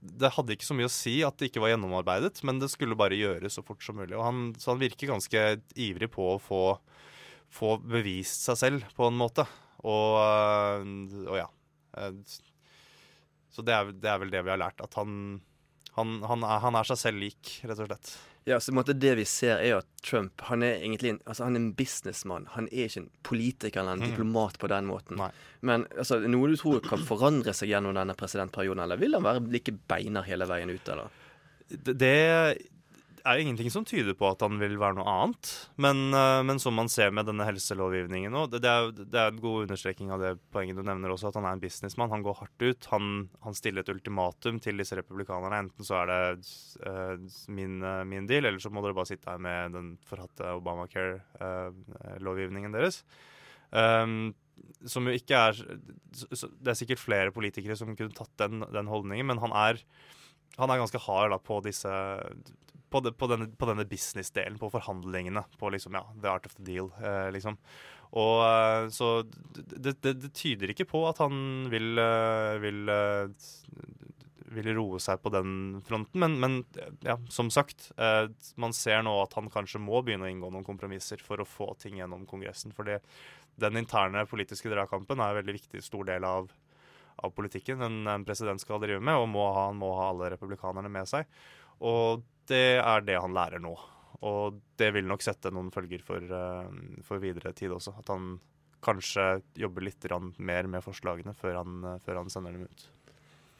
Det hadde ikke så mye å si at det ikke var gjennomarbeidet, men det skulle bare gjøres så fort som mulig. Han, så han virker ganske ivrig på å få, få bevist seg selv, på en måte. Og, øh, og ja. Eh, Så det er, det er vel det vi har lært. At han, han, han, er, han er seg selv lik, rett og slett. Ja, så Det vi ser, er at Trump han er egentlig en, altså han er en businessmann. Han er ikke en politiker eller en Mm. diplomat på den måten. Men altså, noe du tror kan forandre seg gjennom denne presidentperioden, eller vil han være like beiner hele veien ut, eller? Det, er ingenting som tyder på at han vil være noe annet. Men, øh, men som man ser med denne helselovgivningen nå, det, er, det er en god understreking av det poenget du nevner også, at han er en businessmann. Han går hardt ut. Han, han stiller et ultimatum til disse republikanerne. Enten så er det uh, min, uh, min deal, eller så må dere bare sitte her med den forhatte Obamacare-lovgivningen deres. Um, som jo ikke er Det er sikkert flere politikere som kunne tatt den, den holdningen, men han er, han er ganske hard da, på disse på, det, på denne, på denne business-delen, på forhandlingene, på liksom, ja, the art of the deal, eh, liksom. Og eh, så det, det, det tyder ikke på at han vil, eh, vil eh, vil roe seg på den fronten. Men, men ja, som sagt, eh, man ser nå at han kanskje må begynne å inngå noen kompromisser for å få ting gjennom Kongressen. For den interne politiske dragkampen er en veldig viktig stor del av, av politikken en, en president skal drive med, og må ha, han må ha alle republikanerne med seg. Og det er det han lærer nå. Og det vil nok sette noen følger for, eh, for videre tid også. At han kanskje jobber litt mer med forslagene før han, før han sender dem ut.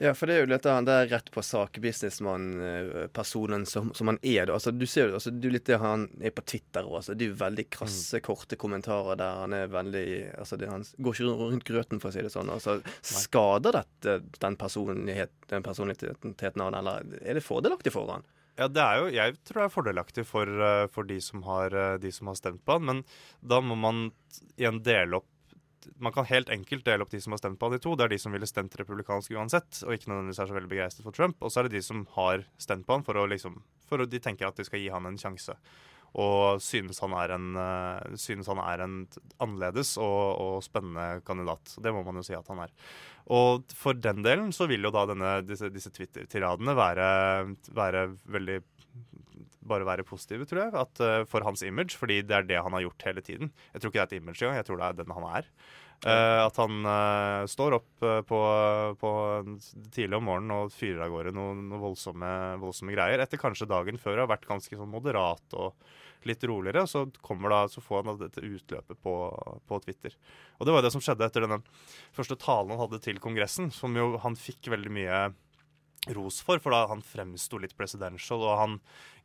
Ja, for det er jo litt han der rett på sak, businessmann-personen som, som han er. da. Altså, du ser jo altså, du litt det han er på Twitter òg. Altså, det er jo veldig krasse, korte kommentarer der han er veldig altså, det, Han går ikke rundt grøten, for å si det sånn. Altså, skader dette den, personlighet, den personligheten han, eller er det fordelaktig for han? Ja, det er jo, Jeg tror det er fordelaktig for, eh, for de, som har, eh, de som har stemt på han, men da må man igjen dele opp man kan helt enkelt dele opp de som har stemt på han i to. Det er de som ville stemt republikansk uansett, og ikke nødvendigvis er så veldig begeistret for Trump. Og så er det de som har stemt på han for å liksom For å, de tenker at de skal gi han en sjanse. Og synes han er en, eh, synes han er en annerledes og, og spennende kandidat. Det må man jo si at han er. Og for den delen så vil jo da denne, disse, disse Twitter-tiradene være, være veldig bare være positive, tror jeg, at, uh, for hans image. Fordi det er det han har gjort hele tiden. Jeg tror ikke det er et image engang, jeg tror det er den han er. Uh, at han uh, står opp på, på tidlig om morgenen og fyrer av gårde noen, noen voldsomme, voldsomme greier. Etter kanskje dagen før har vært ganske sånn moderat og litt roligere. Og så da, så får han dette utløpet på, på Twitter. Og det var det som skjedde etter denne første talen han hadde til Kongressen, som jo han fikk veldig mye ros for, for da han fremsto litt presidential, og han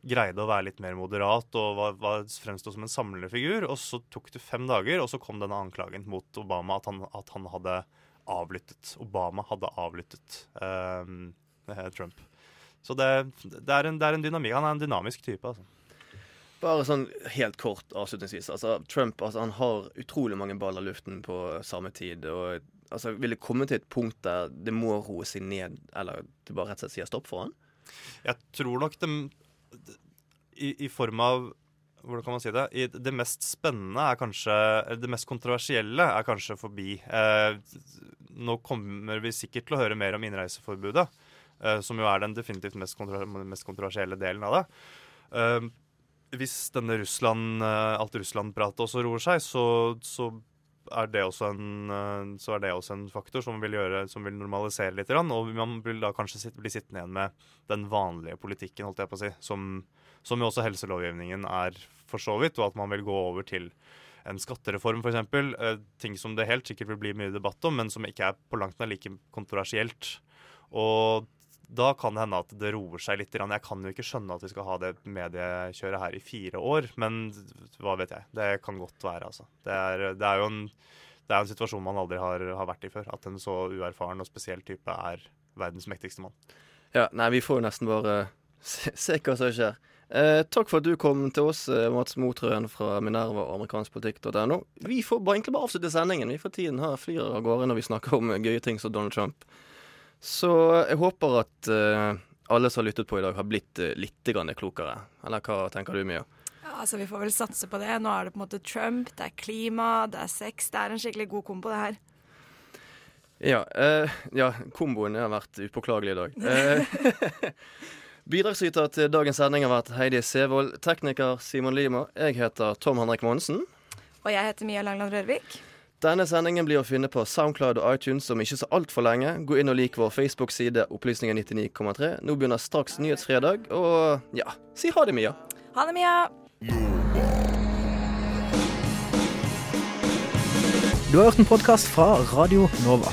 greide å være litt mer moderat og var, var, fremsto som en samlende figur. Og så tok det fem dager, og så kom denne anklagen mot Obama at han, at han hadde avlyttet. Obama hadde avlyttet eh, Trump. Så det, det, er en, det, er en, dynamikk. Han er en dynamisk type. altså. Bare sånn helt kort avslutningsvis. Altså, Trump altså, han har utrolig mange baller i luften på samme tid. og altså, Vil det komme til et punkt der det må roe seg ned, eller det bare rett og slett sier stopp for han? Jeg tror nok det i, i form av hvordan kan man si det? I det mest spennende er kanskje Det mest kontroversielle er kanskje forbi. Eh, nå kommer vi sikkert til å høre mer om innreiseforbudet, eh, som jo er den definitivt mest, kontro mest kontroversielle delen av det. Eh, hvis denne Russland, eh, alt Russland-pratet også roer seg, så, så, er en, eh, så er det også en faktor som vil, gjøre, som vil normalisere litt. Og man vil da kanskje sitte, bli sittende igjen med den vanlige politikken, holdt jeg på å si, som som jo også helselovgivningen er for så vidt, og at man vil gå over til en skattereform f.eks. Eh, ting som det helt sikkert vil bli mye debatt om, men som ikke er på langt nær like kontroversielt. Og da kan det hende at det roer seg litt. Jeg kan jo ikke skjønne at vi skal ha det mediekjøret her i fire år, men hva vet jeg. Det kan godt være, altså. Det er, det er jo en, det er en, situasjon man aldri har, har, vært i før. At en så uerfaren og spesiell type er verdens mektigste mann. Ja, nei, vi får jo nesten bare se, se hva som skjer. Eh, takk for at du kom til oss, eh, Mats Motrøen fra Minerva og amerikanskpolitikk.no. Vi får bare, egentlig bare avslutte sendingen. Vi får tiden her flyr av gårde når vi snakker om gøye ting som Donald Trump. Så jeg håper at uh, alle som har lyttet på i dag, har blitt uh, litt klokere. Eller hva tenker du, Mia? Ja, altså Vi får vel satse på det. Nå er det på en måte Trump, det er klima, det er sex. Det er en skikkelig god kombo, det her. Ja, uh, ja komboen har vært upåklagelig i dag. Uh, Bidragsyter til dagens sending har vært Heidi Sevold, tekniker Simon Lima. Jeg heter Tom Henrik Monsen. Og jeg heter Mia Langland Rørvik. Denne sendingen blir å finne på Soundcloud og iTunes om ikke så altfor lenge. Gå inn og lik vår Facebook-side Opplysninger 99,3. Nå begynner straks Nyhetsfredag, og ja, si ha det, Mia. Ha det, Mia. Du har hørt en podkast fra Radio Nova.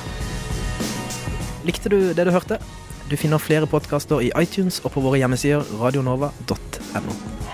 Likte du det du hørte? Du finner flere podkaster i iTunes og på våre hjemmesider radionova.no.